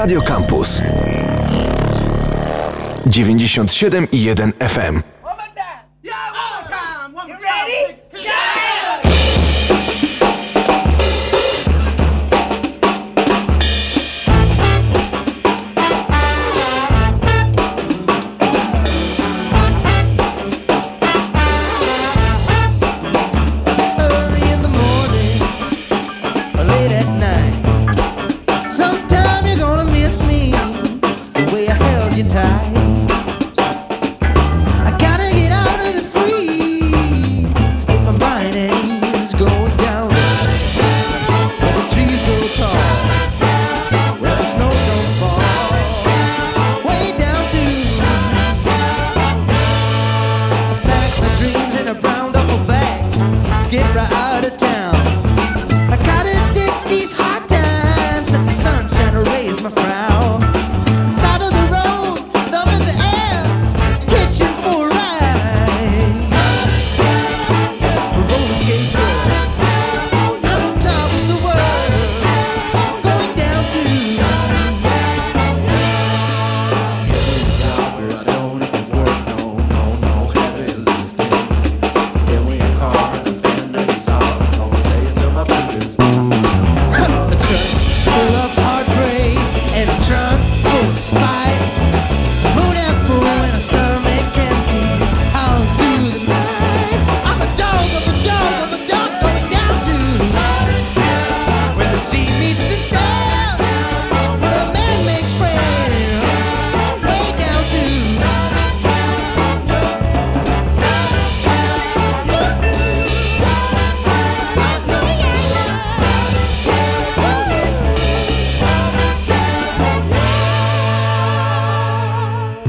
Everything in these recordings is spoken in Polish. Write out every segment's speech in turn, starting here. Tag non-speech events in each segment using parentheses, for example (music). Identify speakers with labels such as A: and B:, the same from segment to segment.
A: Radio Campus 97 i 1 FM.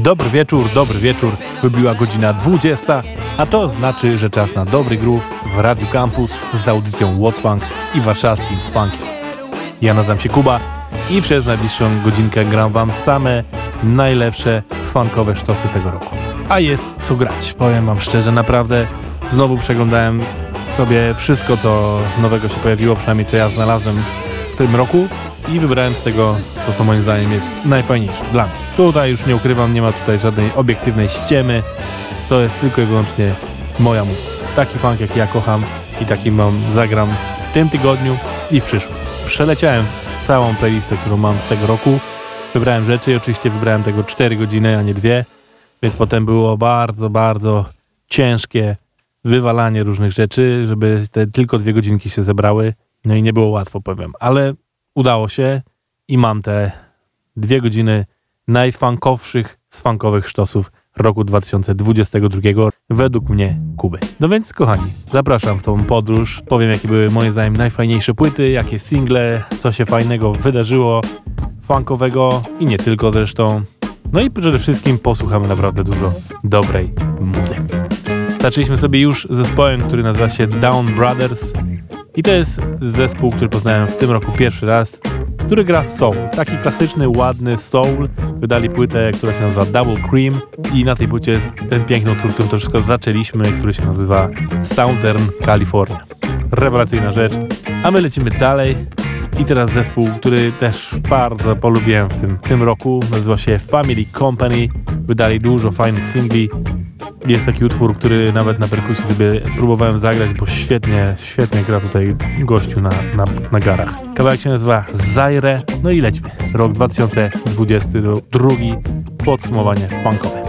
B: Dobry wieczór, dobry wieczór. Wybiła godzina 20, a to znaczy, że czas na dobry groove w Radio Campus z audycją What's Funk i warszawskim funkiem. Ja nazywam się Kuba i przez najbliższą godzinkę gram wam same najlepsze funkowe sztosy tego roku. A jest co grać, powiem wam szczerze, naprawdę znowu przeglądałem sobie wszystko, co nowego się pojawiło, przynajmniej co ja znalazłem tym roku i wybrałem z tego to, co moim zdaniem jest najfajniejsze dla mnie. Tutaj już nie ukrywam, nie ma tutaj żadnej obiektywnej ściemy, to jest tylko i wyłącznie moja muzyka. Taki funk, jak ja kocham i taki mam, zagram w tym tygodniu i w przyszłym. Przeleciałem całą playlistę, którą mam z tego roku, wybrałem rzeczy i oczywiście wybrałem tego 4 godziny, a nie dwie, więc potem było bardzo, bardzo ciężkie wywalanie różnych rzeczy, żeby te tylko dwie godzinki się zebrały. No i nie było łatwo, powiem, ale udało się i mam te dwie godziny najfunkowszych z funkowych sztosów roku 2022 według mnie Kuby. No więc kochani, zapraszam w tą podróż, powiem jakie były moje zdaniem najfajniejsze płyty, jakie single, co się fajnego wydarzyło, funkowego i nie tylko zresztą. No i przede wszystkim posłuchamy naprawdę dużo dobrej muzyki. Zaczęliśmy sobie już zespołem, który nazywa się Down Brothers i to jest zespół, który poznałem w tym roku pierwszy raz, który gra soul. Taki klasyczny, ładny soul. Wydali płytę, która się nazywa Double Cream i na tej płycie jest ten piękny utwór, którym to wszystko zaczęliśmy, który się nazywa Southern California. Rewelacyjna rzecz. A my lecimy dalej. I teraz zespół, który też bardzo polubiłem w tym, tym roku, nazywa się Family Company. Wydali dużo fajnych singli. Jest taki utwór, który nawet na perkusji sobie próbowałem zagrać, bo świetnie, świetnie gra tutaj gościu na, na, na garach. Kawałek się nazywa Zaire, no i lećmy. Rok 2022, podsumowanie punkowe.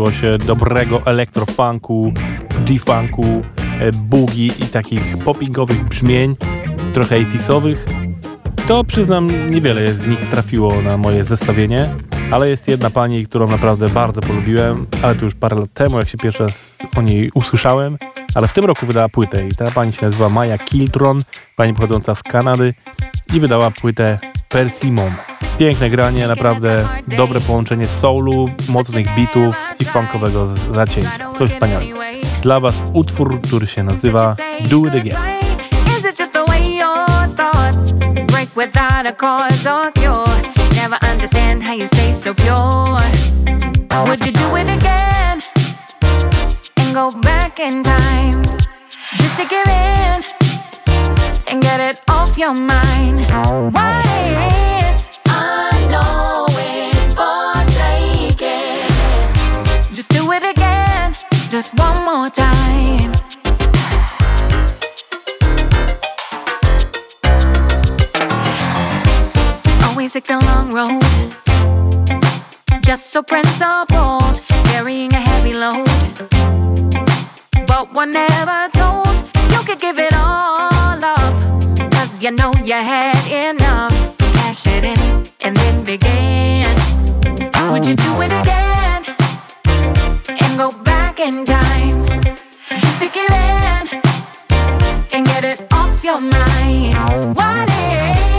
C: Pojawiło się dobrego elektrofunku, G-funku, e, boogie i takich poppingowych brzmień, trochę 80sowych, to przyznam, niewiele z nich trafiło na moje zestawienie, ale jest jedna pani, którą naprawdę bardzo polubiłem, ale to już parę lat temu, jak się pierwszy raz o niej usłyszałem, ale w tym roku wydała płytę i ta pani się nazywa Maya Kiltron, pani pochodząca z Kanady i wydała płytę Persimmon. Piękne granie, naprawdę dobre połączenie soulu, mocnych beatów i funkowego zacięcia. Coś wspaniałego. Dla Was utwór, który się nazywa Do It Again. without a cause or cure. Never understand how you stay so pure. Would you do it again and go back in time just to give in and get it off your mind? Why just one more time. always take the long road. Just so principled, carrying a heavy load. But one never told you could give it all up. Cause you know you had enough. Cash it in and then begin. Would you do it again? And go back in time? To give in and get it off your mind. What Dużo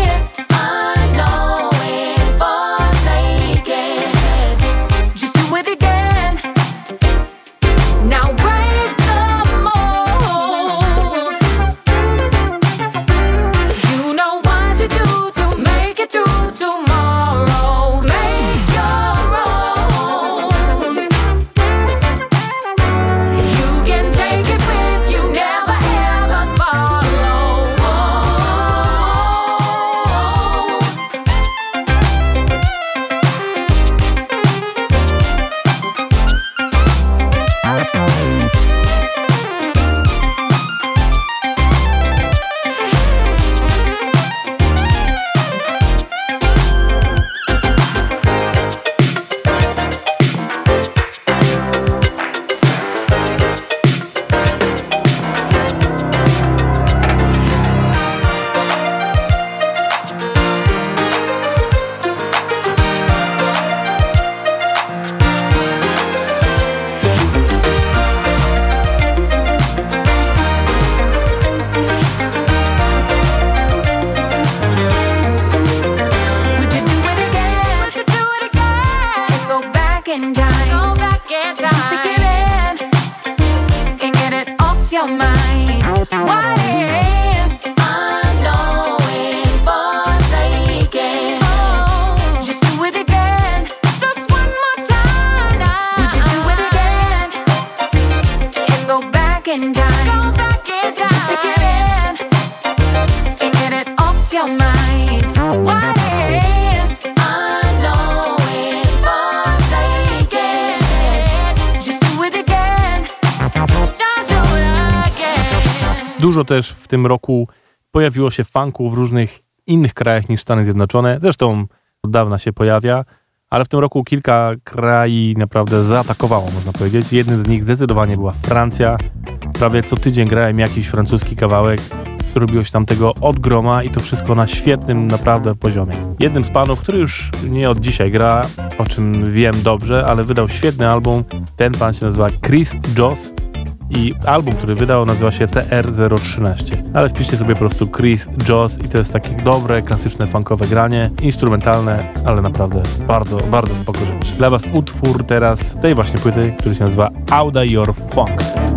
C: tym roku pojawiło się funku w różnych innych krajach niż Stany Zjednoczone. Zresztą od dawna się pojawia, ale w tym roku kilka krajów naprawdę zaatakowało, można powiedzieć. Jednym z nich zdecydowanie była Francja. Prawie co tydzień grałem jakiś francuski kawałek. Robiło się tam tego od groma i to wszystko na świetnym naprawdę poziomie. Jednym z panów, który już nie od dzisiaj gra, o czym wiem dobrze, ale wydał świetny album. Ten pan się nazywa Chris Joss i album, który wydał nazywa się TR013. Ale wpiszcie sobie po prostu Chris Joss i to jest takie dobre, klasyczne funkowe granie, instrumentalne, ale naprawdę bardzo, bardzo spoko rzecz. Dla Was utwór teraz tej właśnie płyty, który się nazywa Auda Your Funk.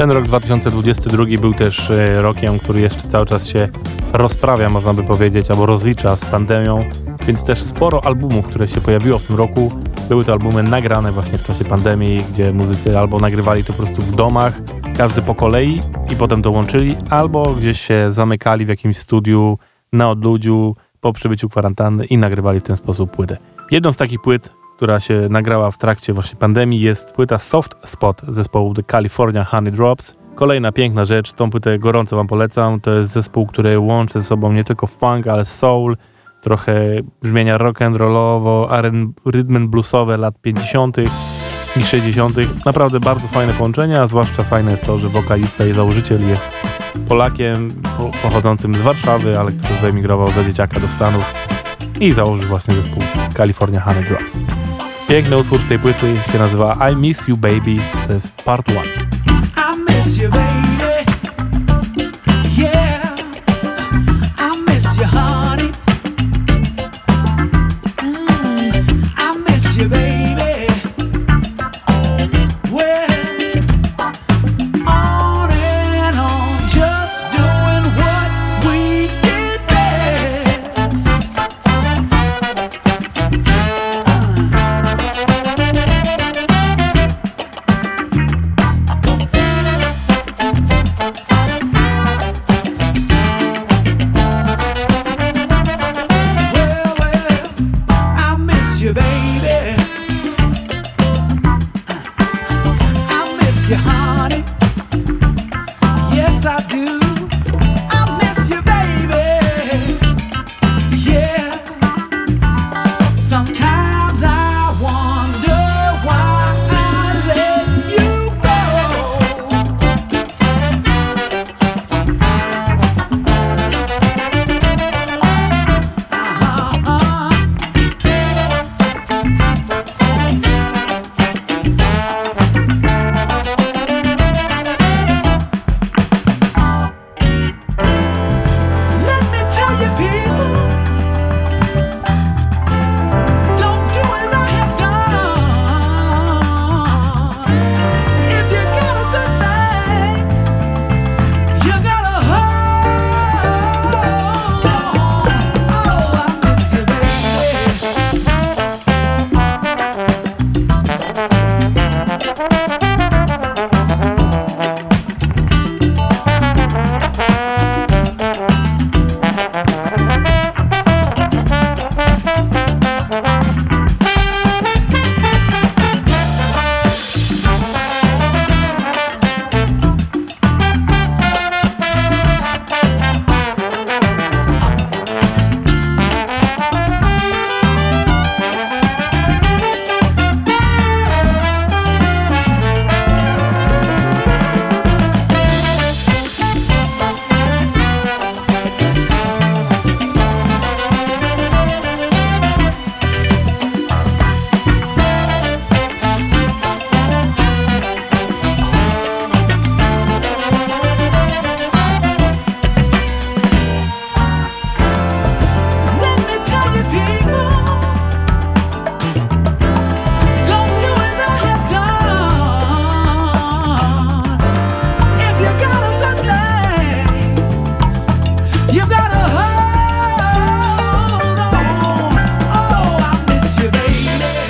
B: Ten rok 2022 był też e, rokiem, który jeszcze cały czas się rozprawia, można by powiedzieć, albo rozlicza z pandemią, więc też sporo albumów, które się pojawiło w tym roku, były to albumy nagrane właśnie w czasie pandemii, gdzie muzycy albo nagrywali to po prostu w domach, każdy po kolei i potem dołączyli, albo gdzieś się zamykali w jakimś studiu na odludziu po przybyciu kwarantanny i nagrywali w ten sposób płytę. Jedną z takich płyt, która się nagrała w trakcie właśnie pandemii jest płyta Soft Spot zespołu The California Honey Drops. Kolejna piękna rzecz, tą płytę gorąco Wam polecam. To jest zespół, który łączy ze sobą nie tylko funk, ale soul, trochę brzmienia rock and rollowo, rhythm bluesowe lat 50. i 60. Naprawdę bardzo fajne połączenie, a zwłaszcza fajne jest to, że wokalista i założyciel jest Polakiem pochodzącym z Warszawy, ale który wyemigrował za dzieciaka do Stanów i założył właśnie zespół California Honey Drops. Piękny utwór z tej płyty się nazywa I Miss You Baby, to jest part one.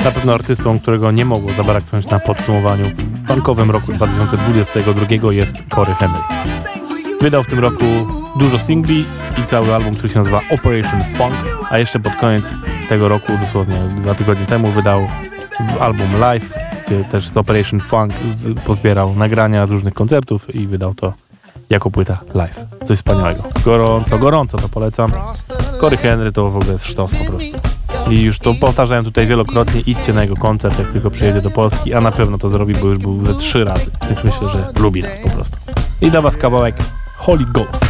B: You baby artystą, którego nie mogło zabraknąć na podsumowaniu funkowym roku 2022 jest Cory Henry. Wydał w tym roku dużo singli i cały album, który się nazywa Operation Funk, a jeszcze pod koniec tego roku, dosłownie dwa tygodnie temu, wydał album Live, gdzie też z Operation Funk pozbierał nagrania z różnych koncertów i wydał to jako płyta live. Coś wspaniałego. Gorąco, gorąco to polecam. Cory Henry to w ogóle jest sztos po prostu. I już to powtarzałem tutaj wielokrotnie, idźcie na jego koncert, jak tylko przyjedzie do Polski, a na pewno to zrobi, bo już był ze trzy razy, więc myślę, że lubi nas po prostu. I da was kawałek Holy Ghost.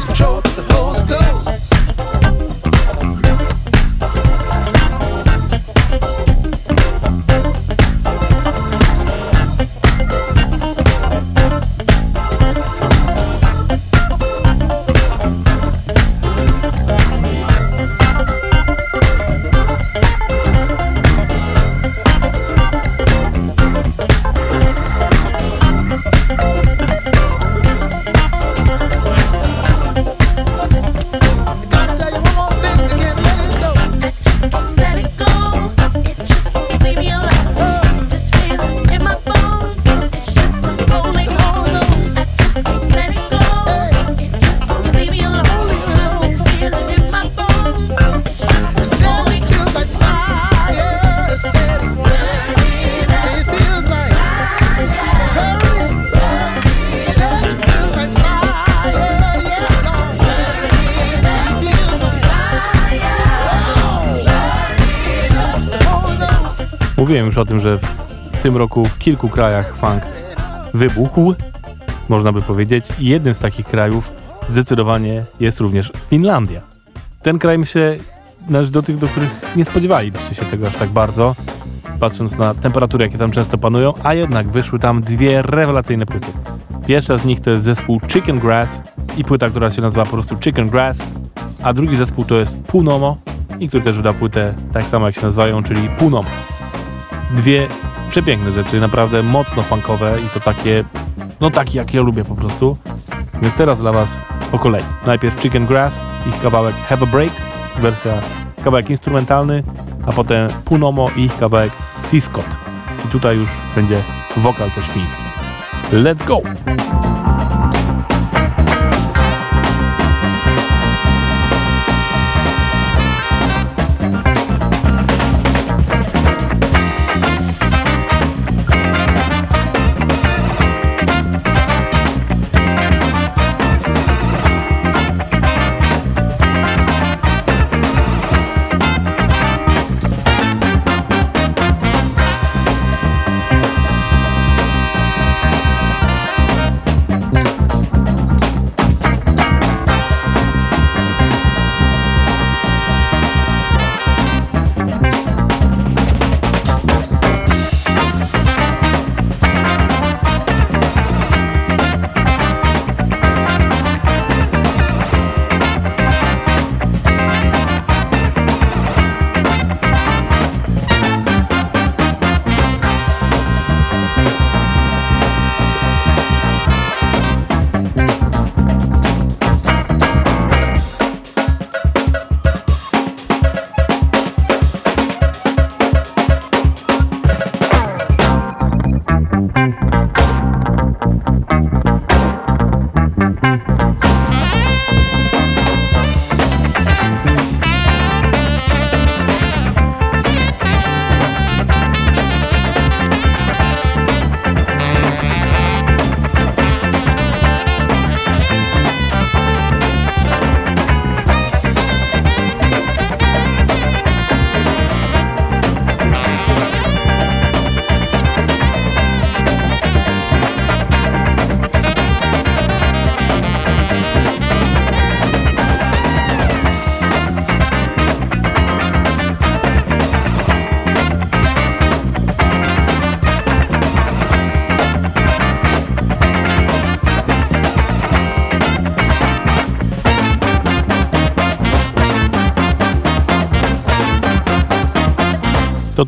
B: lose control. O tym, że w tym roku w kilku krajach funk wybuchł, można by powiedzieć, i jednym z takich krajów zdecydowanie jest również Finlandia. Ten kraj myślę należy do tych, do których nie spodziewalibyście się tego aż tak bardzo, patrząc na temperatury, jakie tam często panują, a jednak wyszły tam dwie rewelacyjne płyty. Pierwsza z nich to jest zespół Chicken Grass i płyta, która się nazywa po prostu Chicken Grass, a drugi zespół to jest Punomo i który też wyda płytę tak samo jak się nazywają, czyli Punomo. Dwie przepiękne rzeczy, naprawdę mocno funkowe i to takie, no takie jak ja lubię po prostu. Więc teraz dla Was po kolei. Najpierw Chicken Grass, ich kawałek Have a Break, wersja, kawałek instrumentalny, a potem Punomo i ich kawałek Seascot. I tutaj już będzie wokal też fiński. Let's go!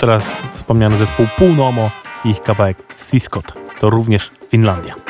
B: Teraz wspomniany zespół Punomo i ich kawałek Siskot. To również Finlandia.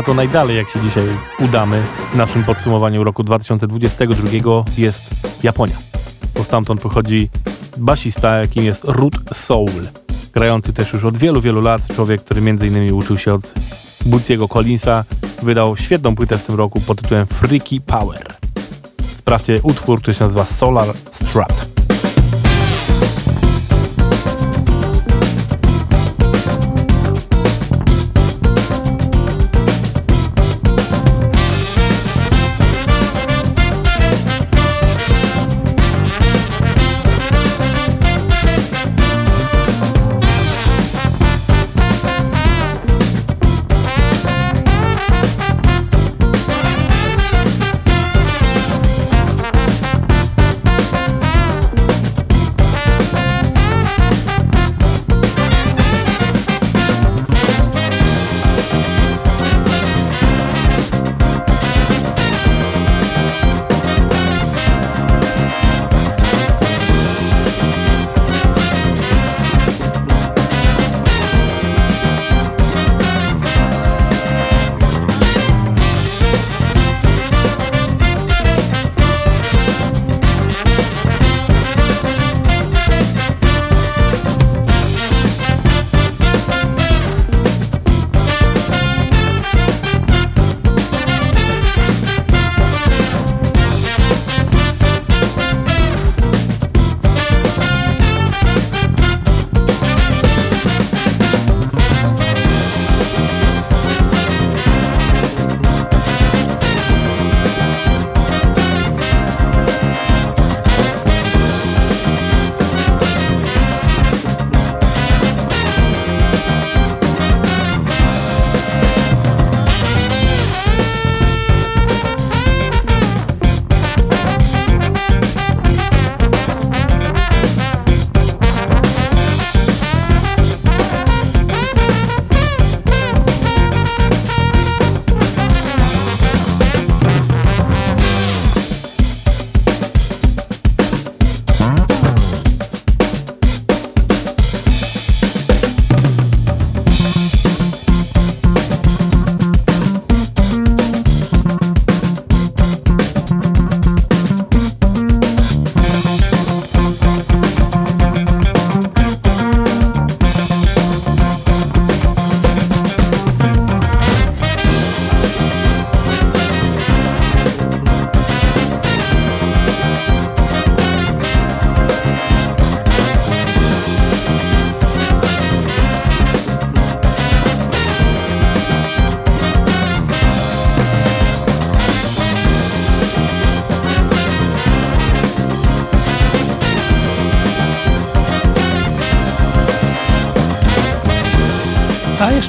B: Za to najdalej, jak się dzisiaj udamy w naszym podsumowaniu roku 2022 jest Japonia. Bo stamtąd pochodzi basista, jakim jest Root Soul. Grający też już od wielu, wielu lat. Człowiek, który m.in. uczył się od Bootsiego Collinsa. Wydał świetną płytę w tym roku pod tytułem Freaky Power. Sprawdźcie utwór, który się nazywa Solar Strat.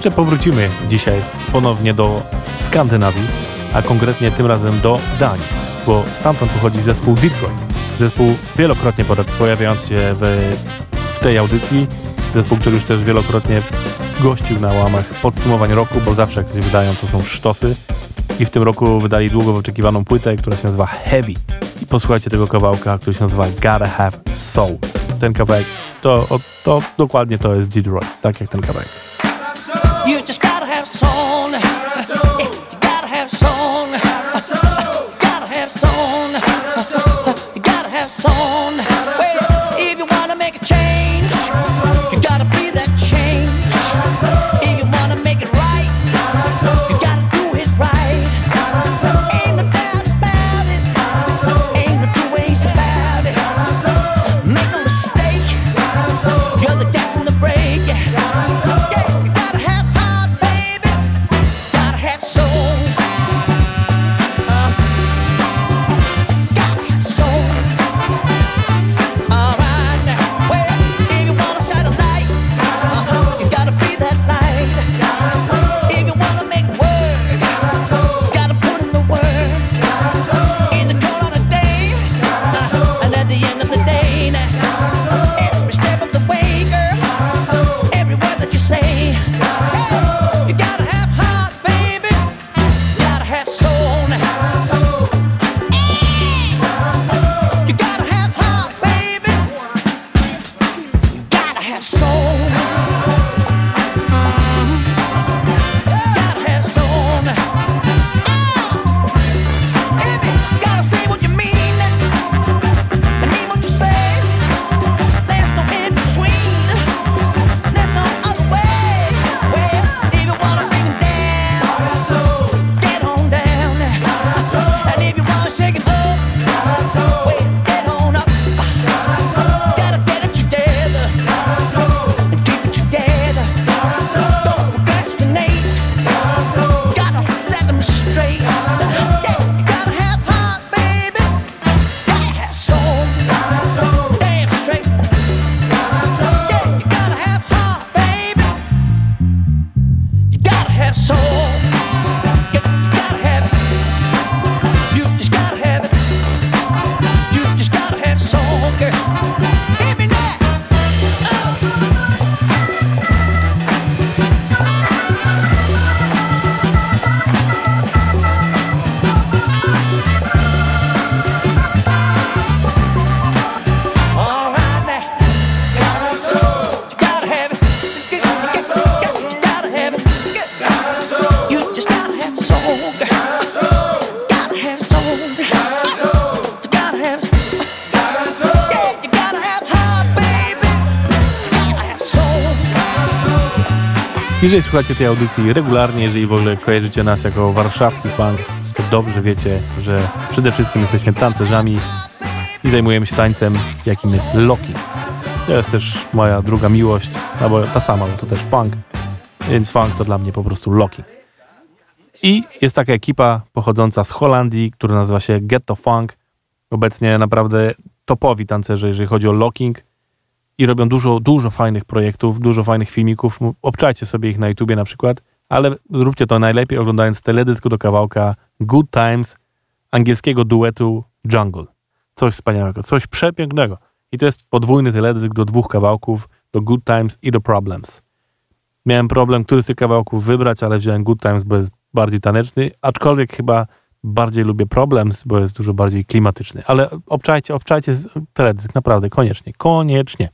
B: Jeszcze powrócimy dzisiaj ponownie do Skandynawii, a konkretnie tym razem do Danii, bo stamtąd pochodzi zespół Detroit. Zespół wielokrotnie pojawiający się w, w tej audycji, zespół, który już też wielokrotnie gościł na łamach podsumowań roku, bo zawsze jak coś wydają, to są sztosy. I w tym roku wydali długo wyczekiwaną płytę, która się nazywa Heavy. I posłuchajcie tego kawałka, który się nazywa Gotta Have Soul. Ten kawałek, to, to dokładnie to jest Detroit, tak jak ten kawałek. Jeżeli słuchacie tej audycji regularnie, jeżeli w ogóle kojarzycie nas jako warszawski funk, to dobrze wiecie, że przede wszystkim jesteśmy tancerzami i zajmujemy się tańcem, jakim jest locking. To jest też moja druga miłość, albo ta sama, bo to też funk, więc funk to dla mnie po prostu locking. I jest taka ekipa pochodząca z Holandii, która nazywa się Ghetto Funk. Obecnie naprawdę topowi tancerze, jeżeli chodzi o locking i robią dużo, dużo fajnych projektów, dużo fajnych filmików. Obczajcie sobie ich na YouTubie na przykład, ale zróbcie to najlepiej oglądając teledysk do kawałka Good Times angielskiego duetu Jungle. Coś wspaniałego, coś przepięknego. I to jest podwójny teledysk do dwóch kawałków, do Good Times i do Problems. Miałem problem, który z tych kawałków wybrać, ale wziąłem Good Times, bo jest bardziej taneczny, aczkolwiek chyba bardziej lubię Problems, bo jest dużo bardziej klimatyczny. Ale obczajcie, obczajcie teledysk, naprawdę, koniecznie, koniecznie.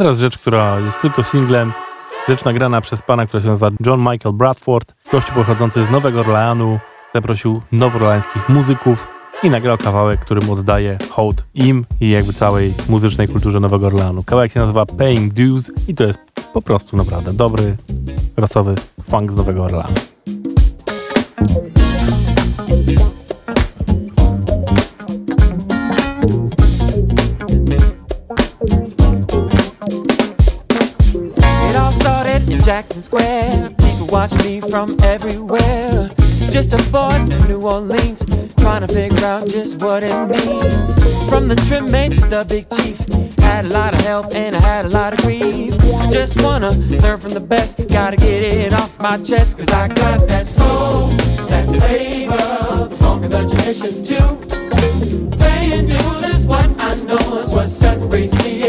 B: Teraz rzecz, która jest tylko singlem. Rzecz nagrana przez pana, który się nazywa John Michael Bradford. Gościu pochodzący z Nowego Orleanu. Zaprosił nowoorleańskich muzyków i nagrał kawałek, którym oddaje hołd im i jakby całej muzycznej kulturze Nowego Orleanu. Kawałek się nazywa Paying Dues i to jest po prostu naprawdę dobry, rasowy funk z Nowego Orleanu.
C: Jackson Square. People watch me from everywhere. Just a boy from New Orleans, trying to figure out just what it means. From the trim man to the big chief, had a lot of help and I had a lot of grief. I just wanna learn from the best, gotta get it off my chest, cause I got that soul, that flavor, the funk of the tradition too. Paying dues is what I know is what separates me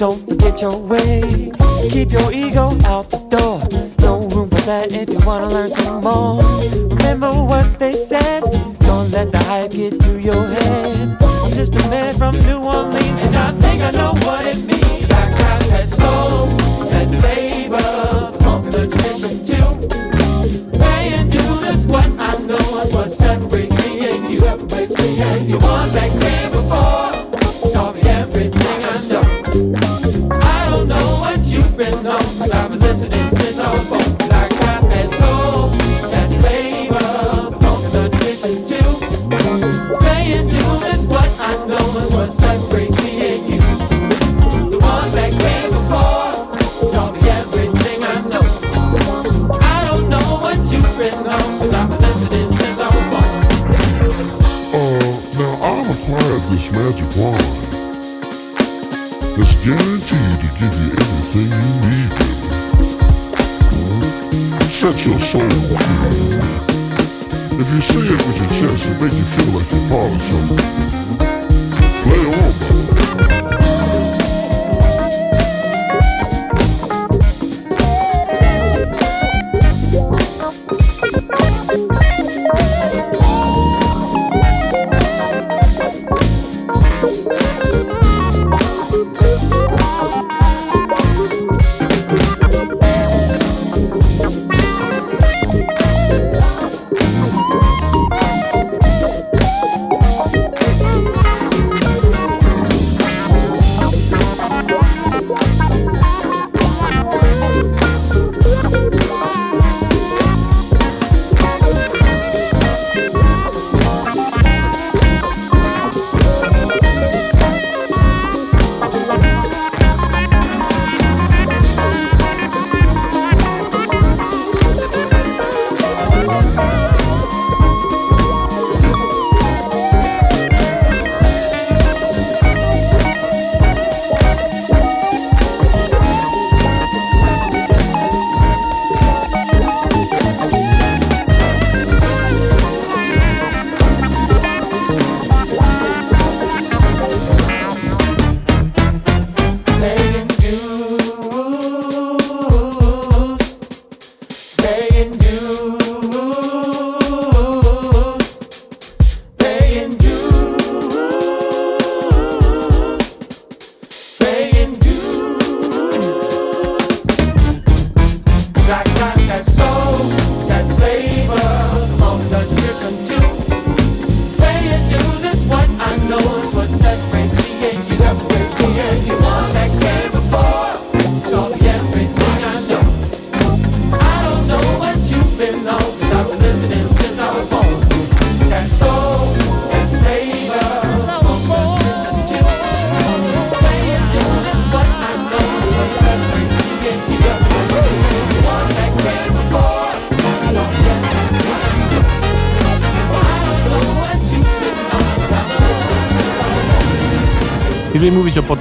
C: don't forget your way. Keep your ego out the door. No room for that if you wanna learn some more. Remember what they said. Don't let the hype get to your head. I'm just a man from New Orleans, and I think I know what it means. I got that soul, that flavor, funk the tradition too. Paying dues is what I know is what separates me and you. Separates me and you. The ones that came before been on, cause I've been listening since I was born.
D: If you say it with your chest, it make you feel like you're part of something.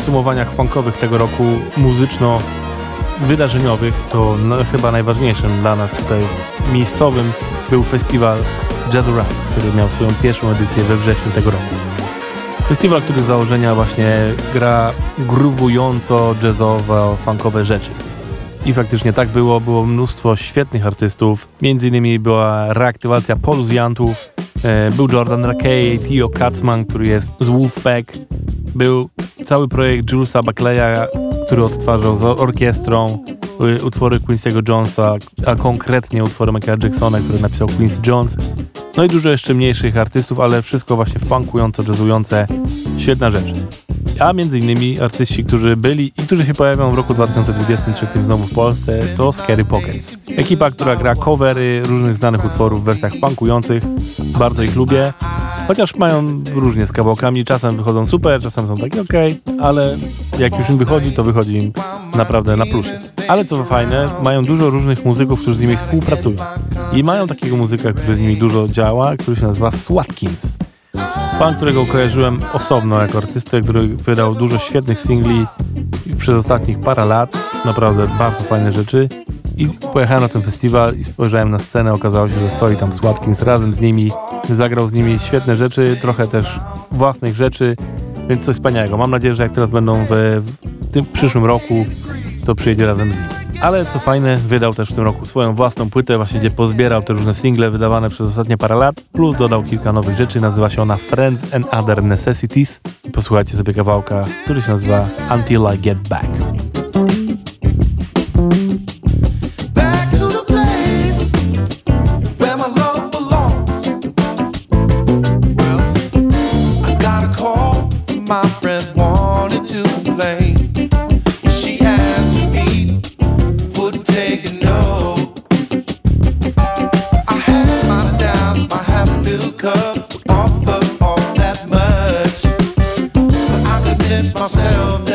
B: Podsumowaniach funkowych tego roku muzyczno-wydarzeniowych, to no, chyba najważniejszym dla nas tutaj miejscowym był festiwal Jazzurant, który miał swoją pierwszą edycję we wrześniu tego roku. Festiwal, który z założenia właśnie gra gruwująco jazzowo, funkowe rzeczy. I faktycznie tak było, było mnóstwo świetnych artystów, między innymi była reaktywacja poluzjantów, e, był Jordan Rakey, Tio Katzman, który jest z Wolfpack, był cały projekt Julesa Buckleya, który odtwarzał z orkiestrą y, utwory Quincy'ego Jonesa, a konkretnie utwory Michaela Jacksona, który napisał Quincy Jones. No i dużo jeszcze mniejszych artystów, ale wszystko właśnie funkujące, jazzujące. Świetna rzecz. A innymi artyści, którzy byli i którzy się pojawią w roku 2023 znowu w Polsce, to Scary Pockets. Ekipa, która gra covery różnych znanych utworów w wersjach funkujących. Bardzo ich lubię. Chociaż mają różnie z kawałkami, czasem wychodzą super, czasem są takie ok, ale jak już im wychodzi, to wychodzi im naprawdę na plusie. Ale co fajne, mają dużo różnych muzyków, którzy z nimi współpracują. I mają takiego muzyka, który z nimi dużo działa, który się nazywa Swatkins. Pan, którego kojarzyłem osobno jako artystę, który wydał dużo świetnych singli przez ostatnich parę lat. Naprawdę bardzo fajne rzeczy. I pojechałem na ten festiwal i spojrzałem na scenę, okazało się, że stoi tam Swatkins razem z nimi, zagrał z nimi świetne rzeczy, trochę też własnych rzeczy, więc coś wspaniałego. Mam nadzieję, że jak teraz będą w, w tym przyszłym roku, to przyjedzie razem z nimi ale co fajne, wydał też w tym roku swoją własną płytę, właśnie gdzie pozbierał te różne single wydawane przez ostatnie parę lat, plus dodał kilka nowych rzeczy, nazywa się ona Friends and Other Necessities. Posłuchajcie sobie kawałka, który się nazywa Until I Get Back.
A: convince myself.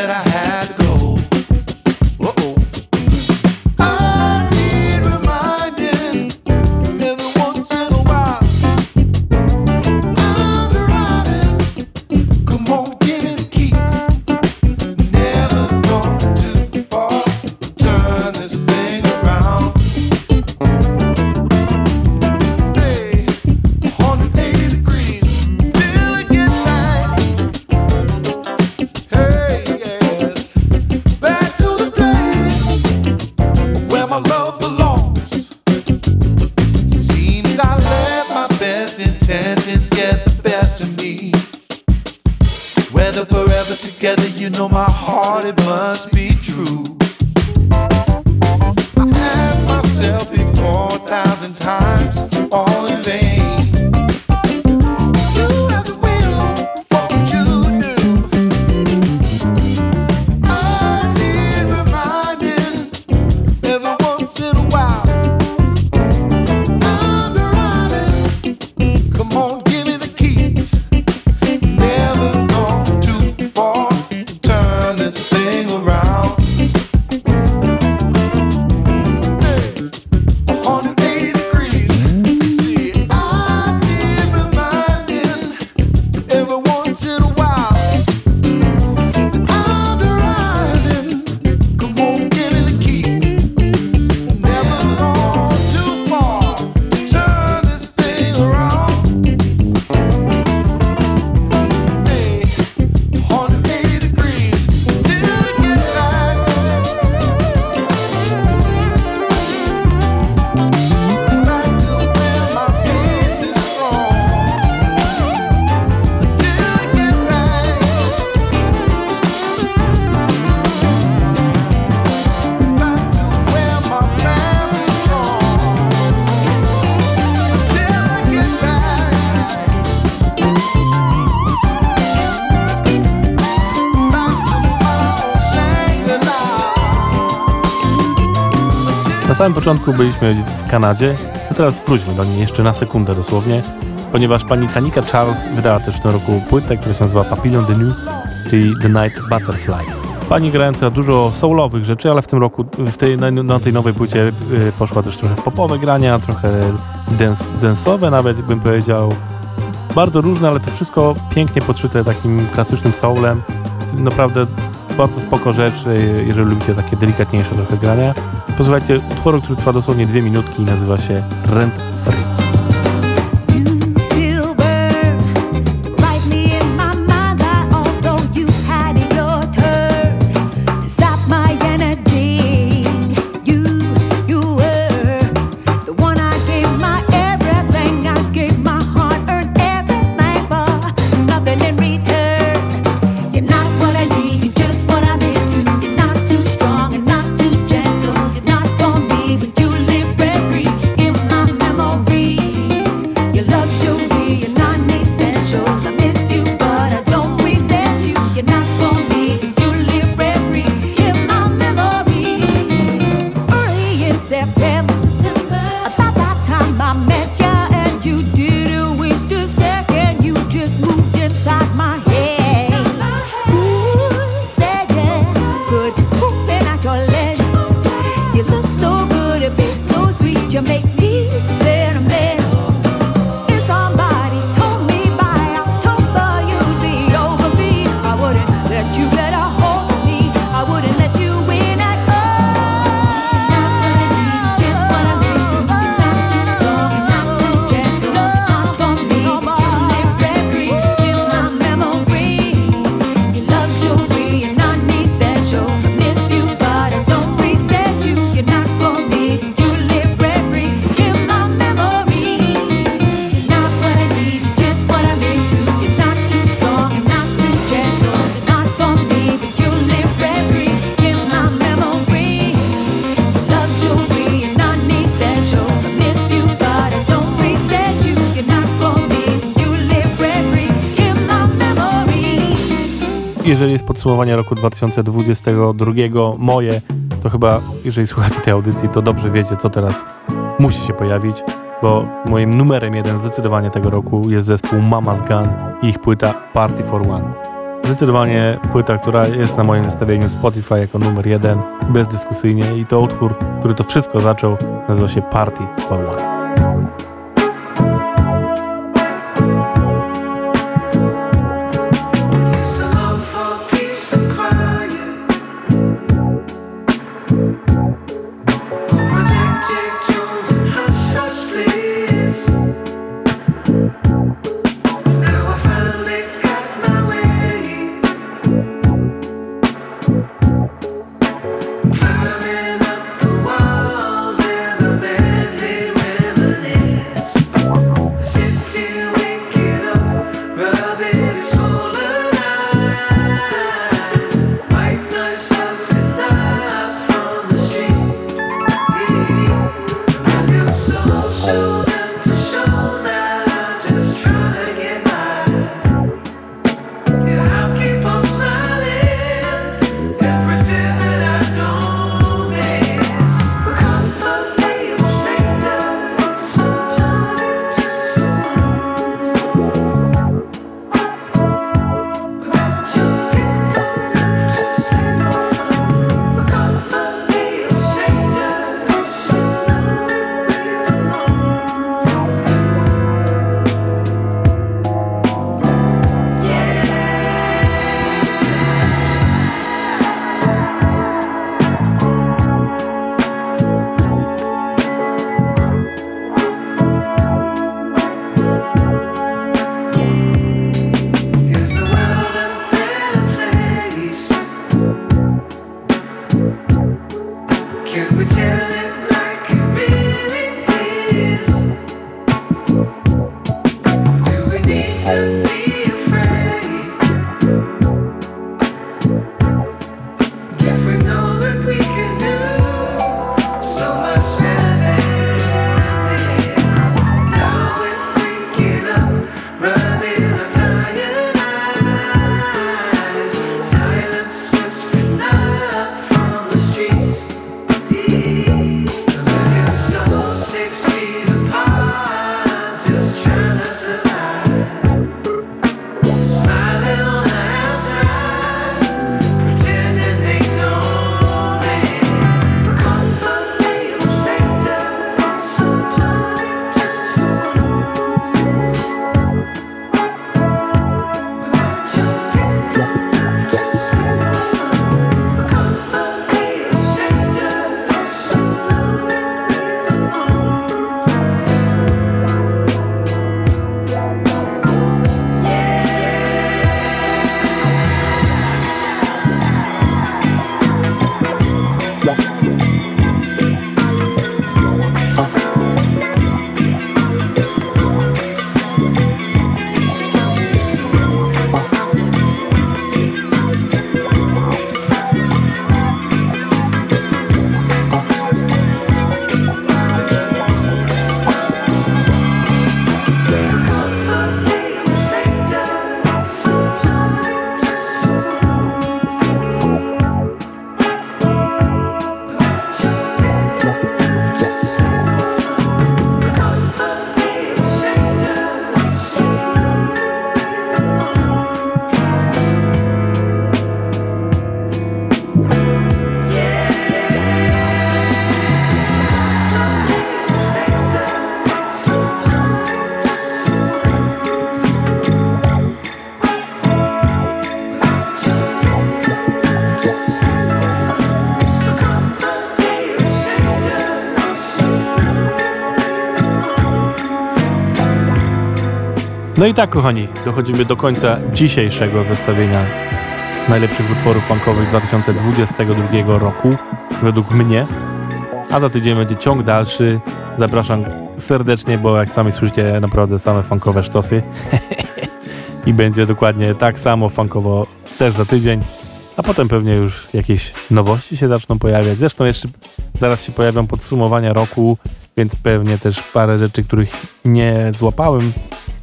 B: Na samym początku byliśmy w Kanadzie, to teraz wróćmy do niej jeszcze na sekundę dosłownie, ponieważ pani Tanika Charles wydała też w tym roku płytę, która się nazywa Papillon de Nuit, czyli The Night Butterfly. Pani grająca dużo soulowych rzeczy, ale w tym roku, w tej, na, na tej nowej płycie e, poszła też trochę popowe grania, trochę dance, nawet bym powiedział. Bardzo różne, ale to wszystko pięknie podszyte takim klasycznym soulem. Naprawdę bardzo spoko rzecz, jeżeli lubicie takie delikatniejsze trochę grania. Posłuchajcie utworu, który trwa dosłownie dwie minutki i nazywa się Rent podsumowanie roku 2022, moje, to chyba, jeżeli słuchacie tej audycji, to dobrze wiecie, co teraz musi się pojawić, bo moim numerem jeden zdecydowanie tego roku jest zespół Mama's Gun i ich płyta Party for One. Zdecydowanie płyta, która jest na moim zestawieniu Spotify jako numer jeden, bezdyskusyjnie i to utwór, który to wszystko zaczął, nazywa się Party for One. No i tak, kochani, dochodzimy do końca dzisiejszego zestawienia najlepszych utworów funkowych 2022 roku, według mnie. A za tydzień będzie ciąg dalszy. Zapraszam serdecznie, bo jak sami słyszycie, naprawdę same funkowe sztosy. (laughs) I będzie dokładnie tak samo funkowo też za tydzień. A potem pewnie już jakieś nowości się zaczną pojawiać. Zresztą jeszcze zaraz się pojawią podsumowania roku, więc pewnie też parę rzeczy, których nie złapałem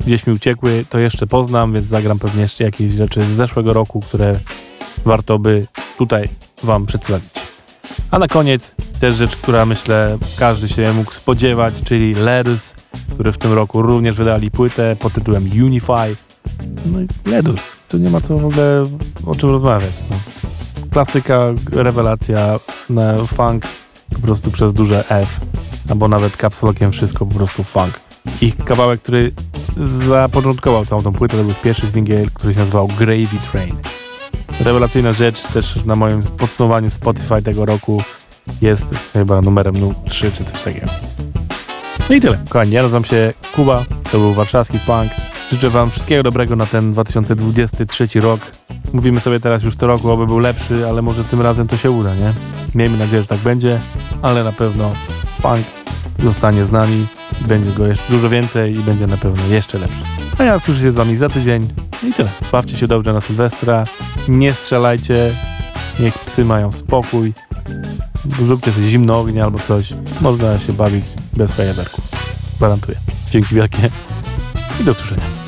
B: gdzieś mi uciekły, to jeszcze poznam, więc zagram pewnie jeszcze jakieś rzeczy z zeszłego roku, które warto by tutaj Wam przedstawić. A na koniec też rzecz, która myślę każdy się mógł spodziewać, czyli Ledus, który w tym roku również wydali płytę pod tytułem Unify. No i Ledus, tu nie ma co w ogóle o czym rozmawiać. No. Klasyka, rewelacja, funk po prostu przez duże F, albo nawet kapsulokiem wszystko po prostu funk. Ich kawałek, który zapoczątkował całą tą płytę, to był pierwszy singiel, który się nazywał Gravy Train. Rewelacyjna rzecz, też na moim podsumowaniu Spotify tego roku jest chyba numerem nu- 3 czy coś takiego. No i tyle. Kochani, ja nazywam się Kuba, to był warszawski punk. Życzę Wam wszystkiego dobrego na ten 2023 rok. Mówimy sobie teraz już co roku, aby był lepszy, ale może tym razem to się uda, nie? Miejmy nadzieję, że tak będzie, ale na pewno punk zostanie z nami, będzie go jeszcze dużo więcej i będzie na pewno jeszcze lepszy. A ja słyszę się z Wami za tydzień i tyle. Bawcie się dobrze na Sylwestra, nie strzelajcie, niech psy mają spokój, zróbcie sobie zimno ognia albo coś. Można się bawić bez fajerwerków. Gwarantuję. Dzięki wielkie i do usłyszenia.